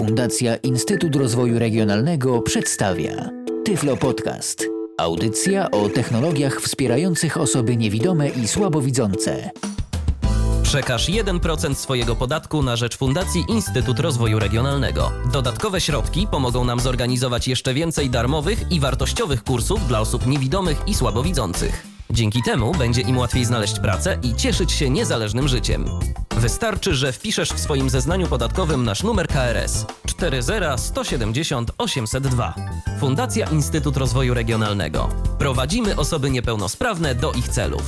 Fundacja Instytut Rozwoju Regionalnego przedstawia Tyflo Podcast. Audycja o technologiach wspierających osoby niewidome i słabowidzące. Przekaż 1% swojego podatku na rzecz Fundacji Instytut Rozwoju Regionalnego. Dodatkowe środki pomogą nam zorganizować jeszcze więcej darmowych i wartościowych kursów dla osób niewidomych i słabowidzących. Dzięki temu będzie im łatwiej znaleźć pracę i cieszyć się niezależnym życiem. Wystarczy, że wpiszesz w swoim zeznaniu podatkowym nasz numer KRS 40170 802. Fundacja Instytut Rozwoju Regionalnego. Prowadzimy osoby niepełnosprawne do ich celów.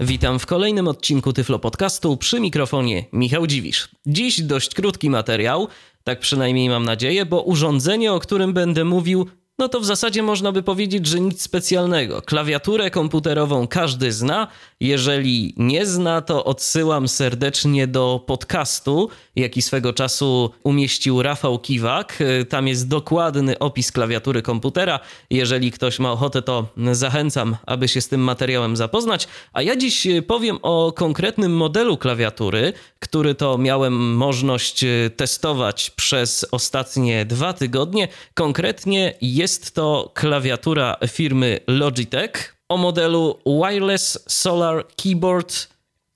Witam w kolejnym odcinku Tyflo Podcastu przy mikrofonie Michał Dziwisz. Dziś dość krótki materiał, tak przynajmniej mam nadzieję, bo urządzenie, o którym będę mówił, no to w zasadzie można by powiedzieć, że nic specjalnego. Klawiaturę komputerową każdy zna. Jeżeli nie zna, to odsyłam serdecznie do podcastu, jaki swego czasu umieścił Rafał Kiwak. Tam jest dokładny opis klawiatury komputera. Jeżeli ktoś ma ochotę, to zachęcam, aby się z tym materiałem zapoznać. A ja dziś powiem o konkretnym modelu klawiatury, który to miałem możliwość testować przez ostatnie dwa tygodnie. Konkretnie jest to klawiatura firmy Logitech o modelu Wireless Solar Keyboard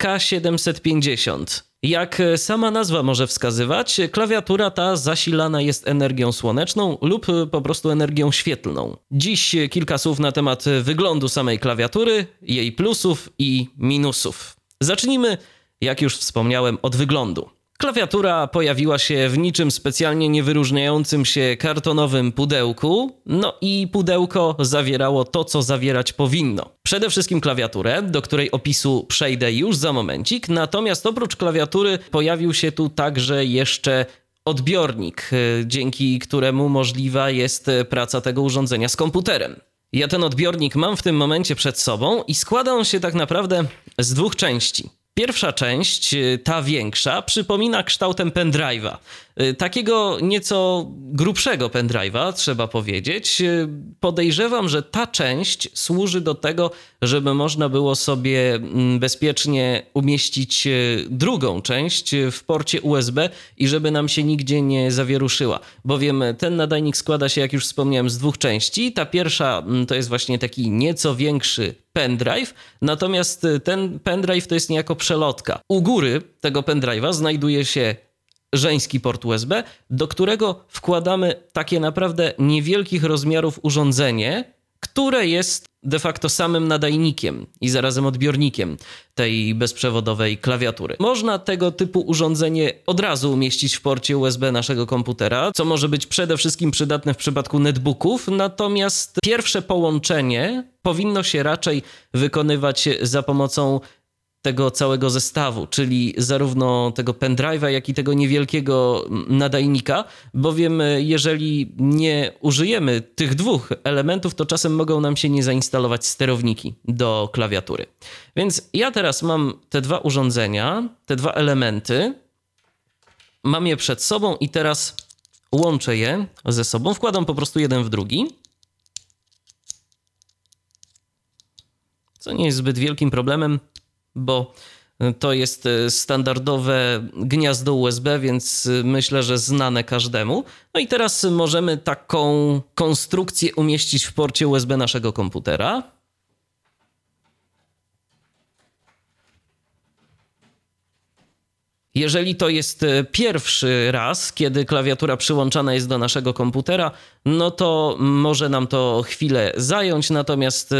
K750. Jak sama nazwa może wskazywać, klawiatura ta zasilana jest energią słoneczną lub po prostu energią świetlną. Dziś kilka słów na temat wyglądu samej klawiatury, jej plusów i minusów. Zacznijmy, jak już wspomniałem, od wyglądu. Klawiatura pojawiła się w niczym specjalnie niewyróżniającym się kartonowym pudełku, no i pudełko zawierało to, co zawierać powinno. Przede wszystkim klawiaturę, do której opisu przejdę już za momencik, natomiast oprócz klawiatury pojawił się tu także jeszcze odbiornik, e, dzięki któremu możliwa jest praca tego urządzenia z komputerem. Ja ten odbiornik mam w tym momencie przed sobą i składa on się tak naprawdę z dwóch części. Pierwsza część, y, ta większa, przypomina kształtem pendrive'a. Y, takiego nieco grubszego pendrive'a, trzeba powiedzieć. Y, podejrzewam, że ta część służy do tego, żeby można było sobie mm, bezpiecznie umieścić drugą część w porcie USB i żeby nam się nigdzie nie zawieruszyła. Bowiem ten nadajnik składa się, jak już wspomniałem, z dwóch części. Ta pierwsza mm, to jest właśnie taki nieco większy pendrive, natomiast y, ten pendrive to jest niejako przelotka. U góry tego pendrive'a znajduje się żeński port USB, do którego wkładamy takie naprawdę niewielkich rozmiarów urządzenie, które jest de facto samym nadajnikiem i zarazem odbiornikiem tej bezprzewodowej klawiatury. Można tego typu urządzenie od razu umieścić w porcie USB naszego komputera, co może być przede wszystkim przydatne w przypadku netbooków, natomiast pierwsze połączenie powinno się raczej wykonywać za pomocą tego całego zestawu, czyli zarówno tego pendrive'a, jak i tego niewielkiego nadajnika, bowiem jeżeli nie użyjemy tych dwóch elementów, to czasem mogą nam się nie zainstalować sterowniki do klawiatury. Więc ja teraz mam te dwa urządzenia, te dwa elementy, mam je przed sobą i teraz łączę je ze sobą, wkładam po prostu jeden w drugi. Co nie jest zbyt wielkim problemem bo to jest e, standardowe gniazdo USB, więc e, myślę, że znane każdemu. No i teraz możemy taką konstrukcję umieścić w porcie USB naszego komputera. Jeżeli to jest e, pierwszy raz, kiedy klawiatura przyłączana jest do naszego komputera, no to może nam to chwilę zająć, natomiast e,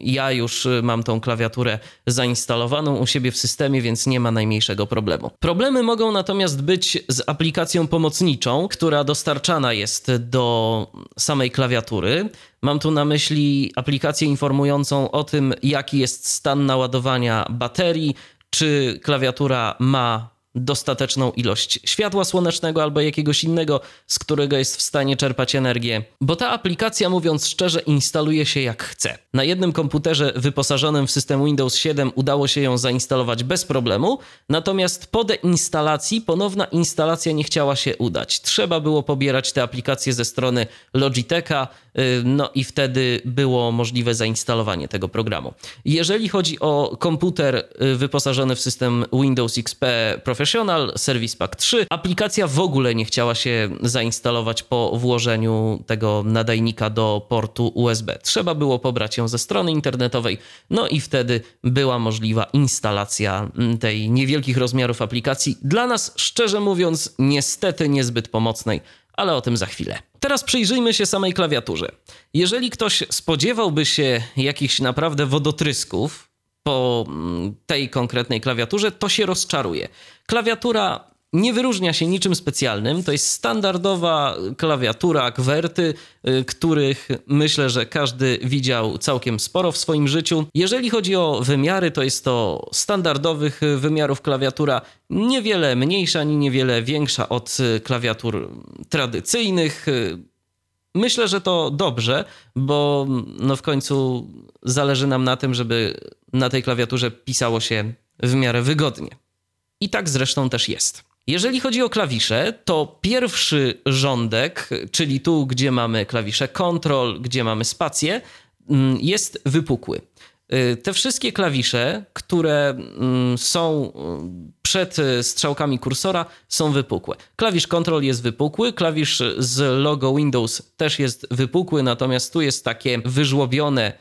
ja już e, mam tą klawiaturę zainstalowaną u siebie w systemie, więc nie ma najmniejszego problemu. Problemy mogą natomiast być z aplikacją pomocniczą, która dostarczana jest do samej klawiatury. Mam tu na myśli aplikację informującą o tym, jaki jest stan naładowania baterii, czy klawiatura ma dostateczną ilość światła słonecznego albo jakiegoś innego, z którego jest w stanie czerpać energię, bo ta aplikacja, mówiąc szczerze, instaluje się jak chce. Na jednym komputerze wyposażonym w system Windows 7 udało się ją zainstalować bez problemu, natomiast po deinstalacji ponowna instalacja nie chciała się udać. Trzeba było pobierać te aplikacje ze strony Logitecha, y, no i wtedy było możliwe zainstalowanie tego programu. Jeżeli chodzi o komputer y, wyposażony w system Windows XP Professional, Professional, Service Pack 3. Aplikacja w ogóle nie chciała się zainstalować po włożeniu tego nadajnika do portu USB. Trzeba było pobrać ją ze strony internetowej, no i wtedy była możliwa instalacja mm, tej niewielkich rozmiarów aplikacji. Dla nas, szczerze mówiąc, niestety niezbyt pomocnej, ale o tym za chwilę. Teraz przyjrzyjmy się samej klawiaturze. Jeżeli ktoś spodziewałby się jakichś naprawdę wodotrysków po mm, tej konkretnej klawiaturze, to się rozczaruje. Klawiatura nie wyróżnia się niczym specjalnym. To jest standardowa klawiatura kwerty, y, których myślę, że każdy widział całkiem sporo w swoim życiu. Jeżeli chodzi o wymiary, to jest to standardowych wymiarów klawiatura, niewiele mniejsza, ani niewiele większa od klawiatur tradycyjnych. Myślę, że to dobrze, bo no w końcu zależy nam na tym, żeby na tej klawiaturze pisało się w miarę wygodnie. I tak zresztą też jest. Jeżeli chodzi o klawisze, to pierwszy rządek, czyli tu, gdzie mamy klawisze Ctrl, gdzie mamy spację, mm, jest wypukły. Y, te wszystkie klawisze, które mm, są y, przed strzałkami kursora, są wypukłe. Klawisz Ctrl jest wypukły, klawisz z logo Windows też jest wypukły, natomiast tu jest takie wyżłobione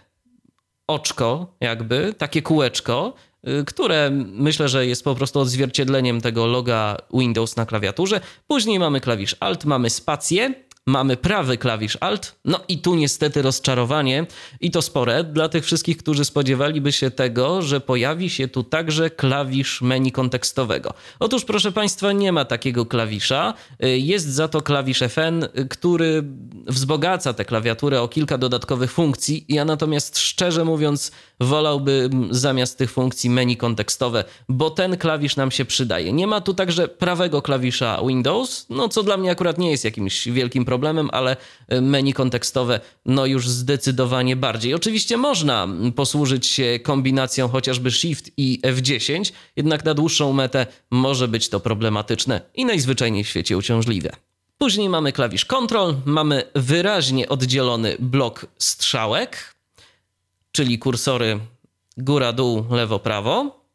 oczko, jakby, takie kółeczko, Y, które myślę, że jest po prostu odzwierciedleniem tego loga Windows na klawiaturze. Później mamy klawisz Alt, mamy spację, mamy prawy klawisz Alt, no i tu niestety rozczarowanie i to spore dla tych wszystkich, którzy spodziewaliby się tego, że pojawi się tu także klawisz menu kontekstowego. Otóż proszę Państwa, nie ma takiego klawisza, jest za to klawisz FN, który wzbogaca tę klawiaturę o kilka dodatkowych funkcji. Ja natomiast szczerze mówiąc wolałbym zamiast tych funkcji menu kontekstowe, bo ten klawisz nam się przydaje. Nie ma tu także prawego klawisza Windows, no co dla mnie akurat nie jest jakimś wielkim problemem problemem, ale e, menu kontekstowe no już zdecydowanie bardziej. Oczywiście można posłużyć się kombinacją chociażby Shift i F10, jednak na dłuższą metę może być to problematyczne i najzwyczajniej w świecie uciążliwe. Później mamy klawisz Ctrl, mamy wyraźnie oddzielony blok strzałek, czyli kursory góra-dół, lewo-prawo.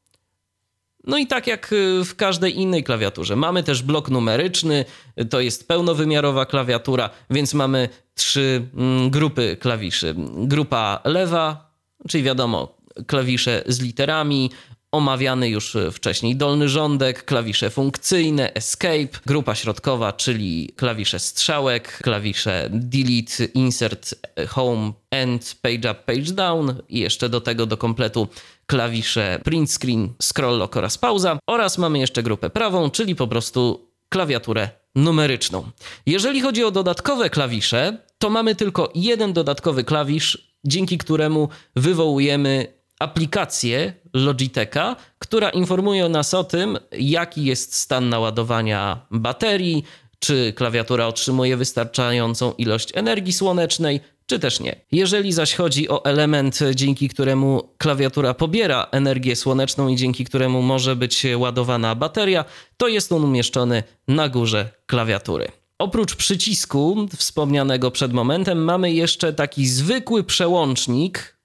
No i tak jak y, w każdej innej klawiaturze. Mamy też blok numeryczny, to jest pełnowymiarowa klawiatura, więc mamy trzy mm, grupy klawiszy. Grupa lewa, czyli wiadomo, klawisze z literami, omawiany już wcześniej dolny rządek, klawisze funkcyjne, escape, grupa środkowa, czyli klawisze strzałek, klawisze delete, insert, home, end, page up, page down i jeszcze do tego do kompletu klawisze print screen, scroll lock oraz pauza oraz mamy jeszcze grupę prawą, czyli po prostu klawiaturę numeryczną. Jeżeli chodzi o dodatkowe klawisze, to mamy tylko jeden dodatkowy klawisz, dzięki któremu wywołujemy aplikację Logitecha, która informuje nas o tym, jaki jest stan naładowania baterii, czy klawiatura otrzymuje wystarczającą ilość energii słonecznej, czy też nie. Jeżeli zaś chodzi o element, dzięki któremu klawiatura pobiera energię słoneczną i dzięki któremu może być ładowana bateria, to jest on umieszczony na górze klawiatury. Oprócz przycisku wspomnianego przed momentem, mamy jeszcze taki zwykły przełącznik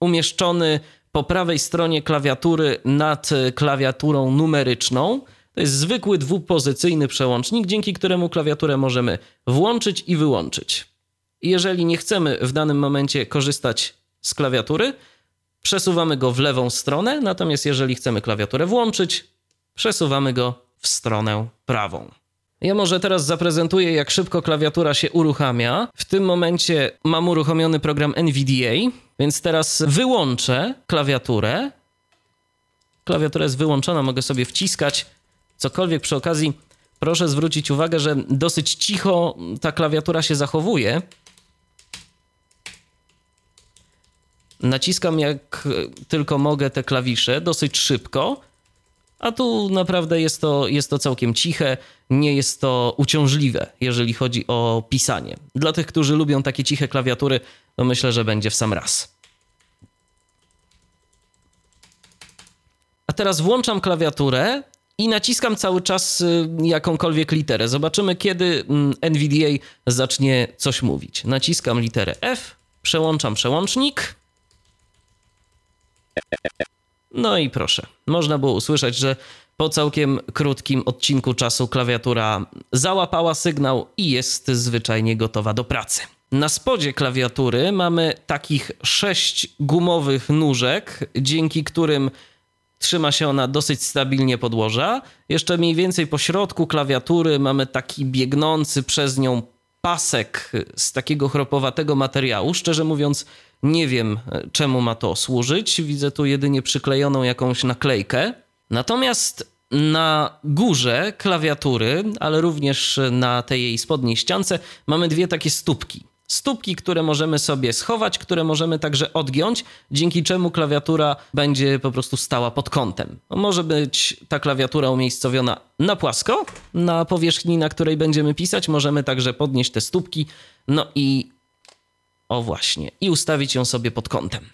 umieszczony po prawej stronie klawiatury nad klawiaturą numeryczną. To jest zwykły dwupozycyjny przełącznik, dzięki któremu klawiaturę możemy włączyć i wyłączyć. Jeżeli nie chcemy w danym momencie korzystać z klawiatury, przesuwamy go w lewą stronę, natomiast jeżeli chcemy klawiaturę włączyć, przesuwamy go w stronę prawą. Ja może teraz zaprezentuję, jak szybko klawiatura się uruchamia. W tym momencie mam uruchomiony program NVDA, więc teraz wyłączę klawiaturę. Klawiatura jest wyłączona, mogę sobie wciskać cokolwiek przy okazji. Proszę zwrócić uwagę, że dosyć cicho ta klawiatura się zachowuje. Naciskam jak tylko mogę te klawisze, dosyć szybko, a tu naprawdę jest to, jest to całkiem ciche, nie jest to uciążliwe, jeżeli chodzi o pisanie. Dla tych, którzy lubią takie ciche klawiatury, to myślę, że będzie w sam raz. A teraz włączam klawiaturę i naciskam cały czas y, jakąkolwiek literę. Zobaczymy, kiedy mm, NVDA zacznie coś mówić. Naciskam literę F, przełączam przełącznik. No i proszę, można było usłyszeć, że Po całkiem krótkim odcinku czasu klawiatura załapała sygnał i jest zwyczajnie gotowa do pracy. Na spodzie klawiatury mamy takich sześć gumowych nóżek, dzięki którym trzyma się ona dosyć stabilnie podłoża. Jeszcze mniej więcej po środku klawiatury mamy taki biegnący przez nią pasek z takiego chropowatego materiału. Szczerze mówiąc, nie wiem czemu ma to służyć. Widzę tu jedynie przyklejoną jakąś naklejkę. Natomiast na górze klawiatury, ale również na tej jej spodniej ściance, mamy dwie takie stópki. Stópki, które możemy sobie schować, które możemy także odgiąć, dzięki czemu klawiatura będzie po prostu stała pod kątem. Może być ta klawiatura umiejscowiona na płasko, na powierzchni, na której będziemy pisać. Możemy także podnieść te stópki, no i o właśnie, i ustawić ją sobie pod kątem.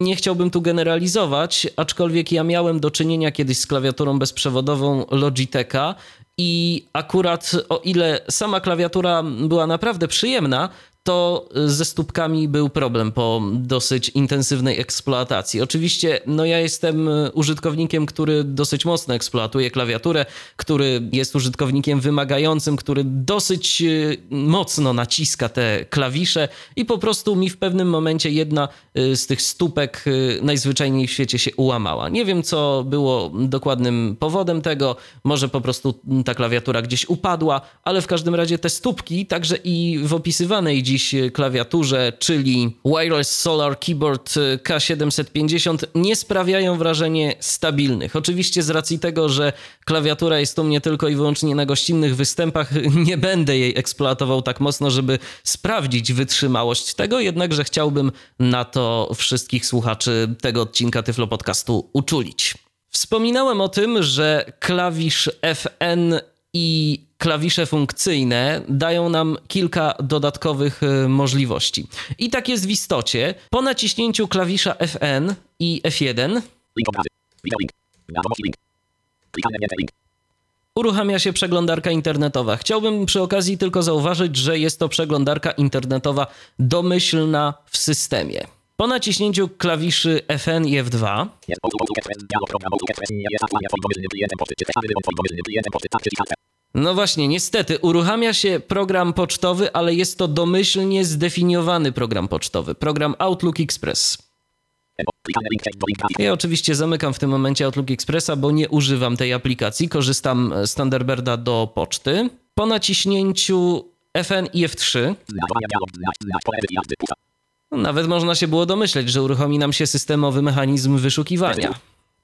Nie chciałbym tu generalizować, aczkolwiek ja miałem do czynienia kiedyś z klawiaturą bezprzewodową Logitecha i akurat o ile sama klawiatura była naprawdę przyjemna, to ze stópkami był problem po dosyć intensywnej eksploatacji. Oczywiście, no ja jestem użytkownikiem, który dosyć mocno eksploatuje klawiaturę, który jest użytkownikiem wymagającym, który dosyć e, mocno naciska te klawisze i po prostu mi w pewnym momencie jedna z tych stópek najzwyczajniej w świecie się ułamała. Nie wiem, co było dokładnym powodem tego, może po prostu ta klawiatura gdzieś upadła, ale w każdym razie te stópki, także i w opisywanej dziś dziś klawiaturze, czyli Wireless Solar Keyboard K750, nie sprawiają wrażenia stabilnych. Oczywiście z racji tego, że klawiatura jest u mnie tylko i wyłącznie na gościnnych występach, nie będę jej eksploatował tak mocno, żeby sprawdzić wytrzymałość tego, jednakże chciałbym na to wszystkich słuchaczy tego odcinka Tyflo Podcastu uczulić. Wspominałem o tym, że klawisz FN i klawisze funkcyjne dają nam kilka dodatkowych y, możliwości. I tak jest w istocie. Po naciśnięciu klawisza Fn i F1 uruchamia się przeglądarka internetowa. Chciałbym przy okazji tylko zauważyć, że jest to przeglądarka internetowa domyślna w systemie. Po naciśnięciu klawiszy Fn i F2 no właśnie, niestety uruchamia się program pocztowy, ale jest to domyślnie zdefiniowany program pocztowy, program Outlook Express. Ja oczywiście zamykam w tym momencie Outlook Expressa, bo nie używam tej aplikacji, korzystam z Thunderbirda do poczty. Po naciśnięciu Fn i F3 nawet można się było domyśleć, że uruchomi nam się systemowy mechanizm wyszukiwania.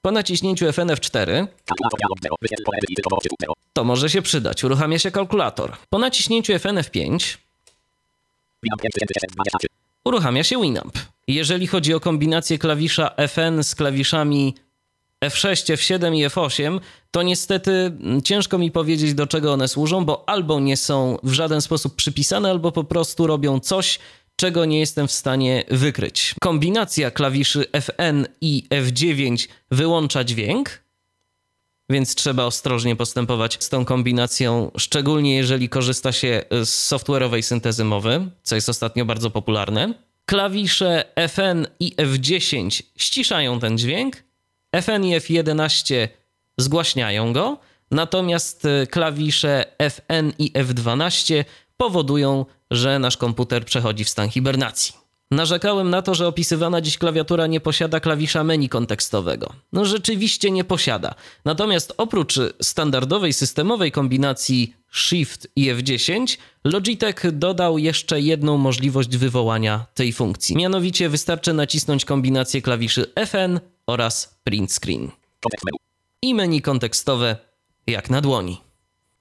Po naciśnięciu FNF4 to może się przydać. Uruchamia się kalkulator. Po naciśnięciu FNF5 uruchamia się Winamp. Jeżeli chodzi o kombinację klawisza FN z klawiszami F6, F7 i F8, to niestety ciężko mi powiedzieć, do czego one służą, bo albo nie są w żaden sposób przypisane, albo po prostu robią coś, czego nie jestem w stanie wykryć. Kombinacja klawiszy Fn i F9 wyłącza dźwięk, więc trzeba ostrożnie postępować z tą kombinacją, szczególnie jeżeli korzysta się z software'owej syntezy mowy, co jest ostatnio bardzo popularne. Klawisze Fn i F10 ściszają ten dźwięk, Fn i F11 zgłaśniają go, natomiast klawisze Fn i F12 powodują, że nasz komputer przechodzi w stan hibernacji. Narzekałem na to, że opisywana dziś klawiatura nie posiada klawisza menu kontekstowego. No rzeczywiście nie posiada. Natomiast oprócz standardowej systemowej kombinacji Shift i F10, Logitech dodał jeszcze jedną możliwość wywołania tej funkcji. Mianowicie wystarczy nacisnąć kombinację klawiszy Fn oraz Print Screen. I menu kontekstowe jak na dłoni.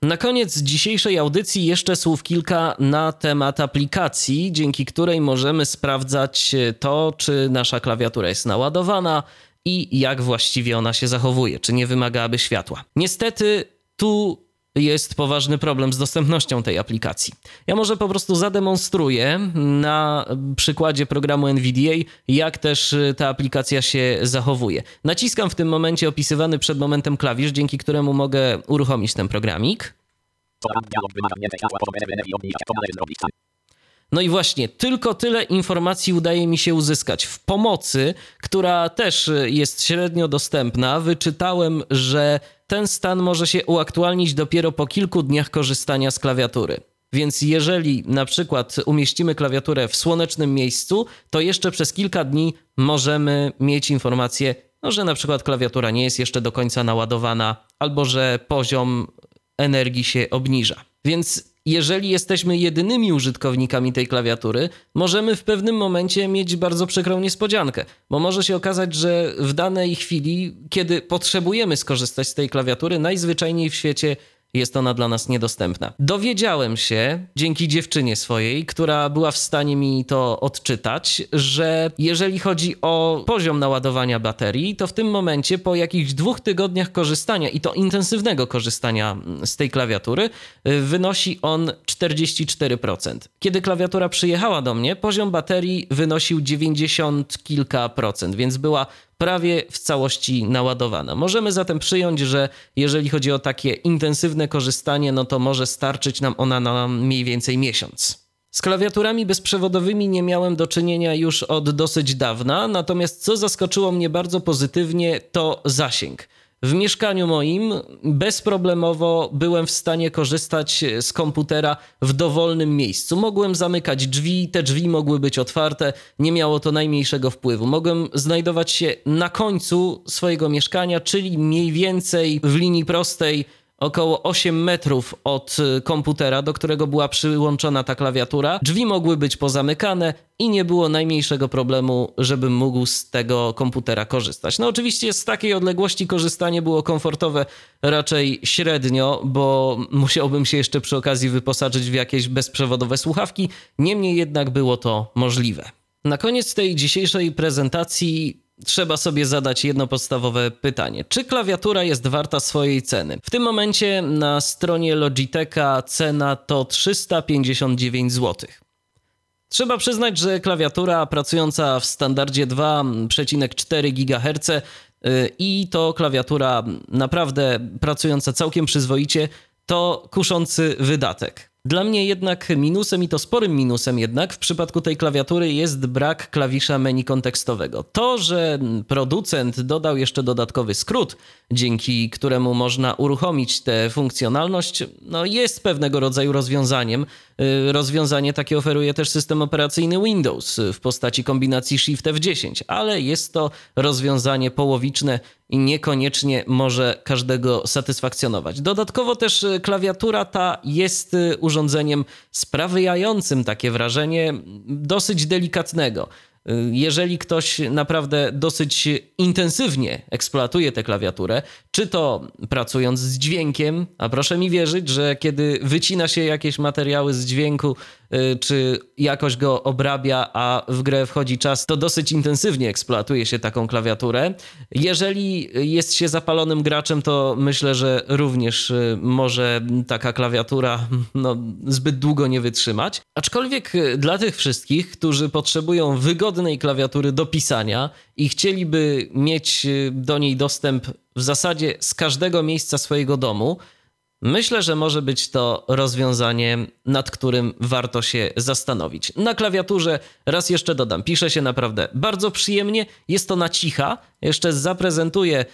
Na koniec dzisiejszej audycji jeszcze słów kilka na temat aplikacji, dzięki której możemy sprawdzać to, czy nasza klawiatura jest naładowana i jak właściwie ona się zachowuje, czy nie wymagałaby światła. Niestety tu jest poważny problem z dostępnością tej aplikacji. Ja może po prostu zademonstruję na przykładzie programu NVDA, jak też ta aplikacja się zachowuje. Naciskam w tym momencie opisywany przed momentem klawisz, dzięki któremu mogę uruchomić ten programik. No i właśnie, tylko tyle informacji udaje mi się uzyskać. W pomocy, która też jest średnio dostępna, wyczytałem, że ten stan może się uaktualnić dopiero po kilku dniach korzystania z klawiatury. Więc jeżeli na przykład umieścimy klawiaturę w słonecznym miejscu, to jeszcze przez kilka dni możemy mieć informację, no, że na przykład klawiatura nie jest jeszcze do końca naładowana, albo że poziom energii się obniża. Więc jeżeli jesteśmy jedynymi użytkownikami tej klawiatury, możemy w pewnym momencie mieć bardzo przykrą niespodziankę, bo może się okazać, że w danej chwili, kiedy potrzebujemy skorzystać z tej klawiatury, najzwyczajniej w świecie jest ona dla nas niedostępna. Dowiedziałem się dzięki dziewczynie swojej, która była w stanie mi to odczytać, że jeżeli chodzi o poziom naładowania baterii, to w tym momencie po jakichś dwóch tygodniach korzystania i to intensywnego korzystania z tej klawiatury y, wynosi on 44%. Kiedy klawiatura przyjechała do mnie, poziom baterii wynosił 90 kilka procent, więc była prawie w całości naładowana. Możemy zatem przyjąć, że jeżeli chodzi o takie intensywne korzystanie, no to może starczyć nam ona na mniej więcej miesiąc. Z klawiaturami bezprzewodowymi nie miałem do czynienia już od dosyć dawna, natomiast co zaskoczyło mnie bardzo pozytywnie, to zasięg. W mieszkaniu moim bezproblemowo byłem w stanie korzystać z komputera w dowolnym miejscu. Mogłem zamykać drzwi, te drzwi mogły być otwarte, nie miało to najmniejszego wpływu. Mogłem znajdować się na końcu swojego mieszkania, czyli mniej więcej w linii prostej około 8 metrów od y, komputera, do którego była przyłączona ta klawiatura. Drzwi mogły być pozamykane i nie było najmniejszego problemu, żebym mógł z tego komputera korzystać. No oczywiście z takiej odległości korzystanie było komfortowe raczej średnio, bo musiałbym się jeszcze przy okazji wyposażyć w jakieś bezprzewodowe słuchawki. Niemniej jednak było to możliwe. Na koniec tej dzisiejszej prezentacji trzeba sobie zadać jedno podstawowe pytanie. Czy klawiatura jest warta swojej ceny? W tym momencie na stronie Logitecha cena to 359 zł. Trzeba przyznać, że klawiatura pracująca w standardzie 2,4 GHz y, i to klawiatura naprawdę pracująca całkiem przyzwoicie to kuszący wydatek. Dla mnie jednak minusem i to sporym minusem jednak w przypadku tej klawiatury jest brak klawisza menu kontekstowego. To, że producent dodał jeszcze dodatkowy skrót, dzięki któremu można uruchomić tę funkcjonalność, no jest pewnego rodzaju rozwiązaniem. Y, rozwiązanie takie oferuje też system operacyjny Windows w postaci kombinacji Shift F10, ale jest to rozwiązanie połowiczne i niekoniecznie może każdego satysfakcjonować. Dodatkowo też y, klawiatura ta jest y, urządzeniem sprawiającym takie wrażenie dosyć delikatnego. Jeżeli ktoś naprawdę dosyć intensywnie eksploatuje tę klawiaturę, czy to pracując z dźwiękiem, a proszę mi wierzyć, że kiedy wycina się jakieś materiały z dźwięku, y, czy jakoś go obrabia, a w grę wchodzi czas, to dosyć intensywnie eksploatuje się taką klawiaturę. Jeżeli jest się zapalonym graczem, to myślę, że również y, może taka klawiatura no, zbyt długo nie wytrzymać. Aczkolwiek y, dla tych wszystkich, którzy potrzebują wygodnej klawiatury do pisania i chcieliby mieć do niej dostęp w zasadzie z każdego miejsca swojego domu, myślę, że może być to rozwiązanie, nad którym warto się zastanowić. Na klawiaturze, raz jeszcze dodam, pisze się naprawdę bardzo przyjemnie, jest to na cicha. Jeszcze zaprezentuję,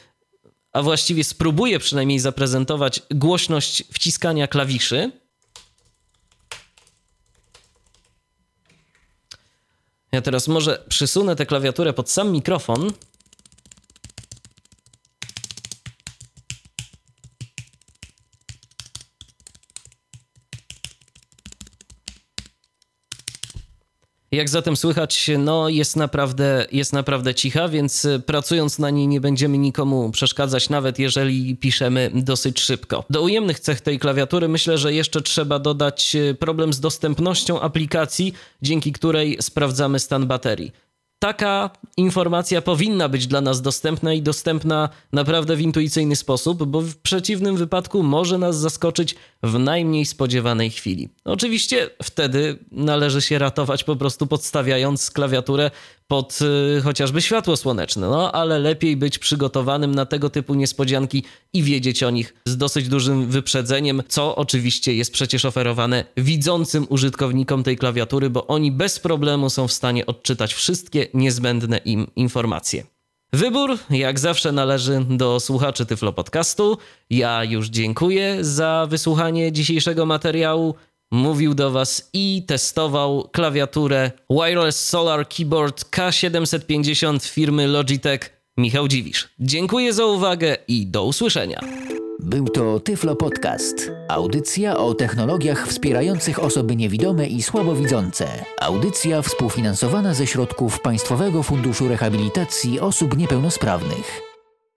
a właściwie spróbuję przynajmniej zaprezentować głośność wciskania klawiszy. Ja teraz może przysunę tę klawiaturę pod sam mikrofon. Jak zatem słychać, no jest naprawdę, jest naprawdę cicha, więc e, pracując na niej nie będziemy nikomu przeszkadzać, nawet jeżeli piszemy dosyć szybko. Do ujemnych cech tej klawiatury myślę, że jeszcze trzeba dodać e, problem z dostępnością aplikacji, dzięki której sprawdzamy stan baterii taka informacja powinna być dla nas dostępna i dostępna naprawdę w intuicyjny sposób, bo w przeciwnym wypadku może nas zaskoczyć w najmniej spodziewanej chwili. Oczywiście wtedy należy się ratować po prostu podstawiając klawiaturę pod y, chociażby światło słoneczne, no ale lepiej być przygotowanym na tego typu niespodzianki i wiedzieć o nich z dosyć dużym wyprzedzeniem, co oczywiście jest przecież oferowane widzącym użytkownikom tej klawiatury, bo oni bez problemu są w stanie odczytać wszystkie niezbędne im informacje. Wybór, jak zawsze, należy do słuchaczy Tyflo Podcastu. Ja już dziękuję za wysłuchanie dzisiejszego materiału. Mówił do Was i testował klawiaturę Wireless Solar Keyboard K750 firmy Logitech Michał Dziwisz. Dziękuję za uwagę i do usłyszenia. Był to Tyflo Podcast. Audycja o technologiach wspierających osoby niewidome i słabowidzące. Audycja współfinansowana ze środków Państwowego Funduszu Rehabilitacji Osób Niepełnosprawnych.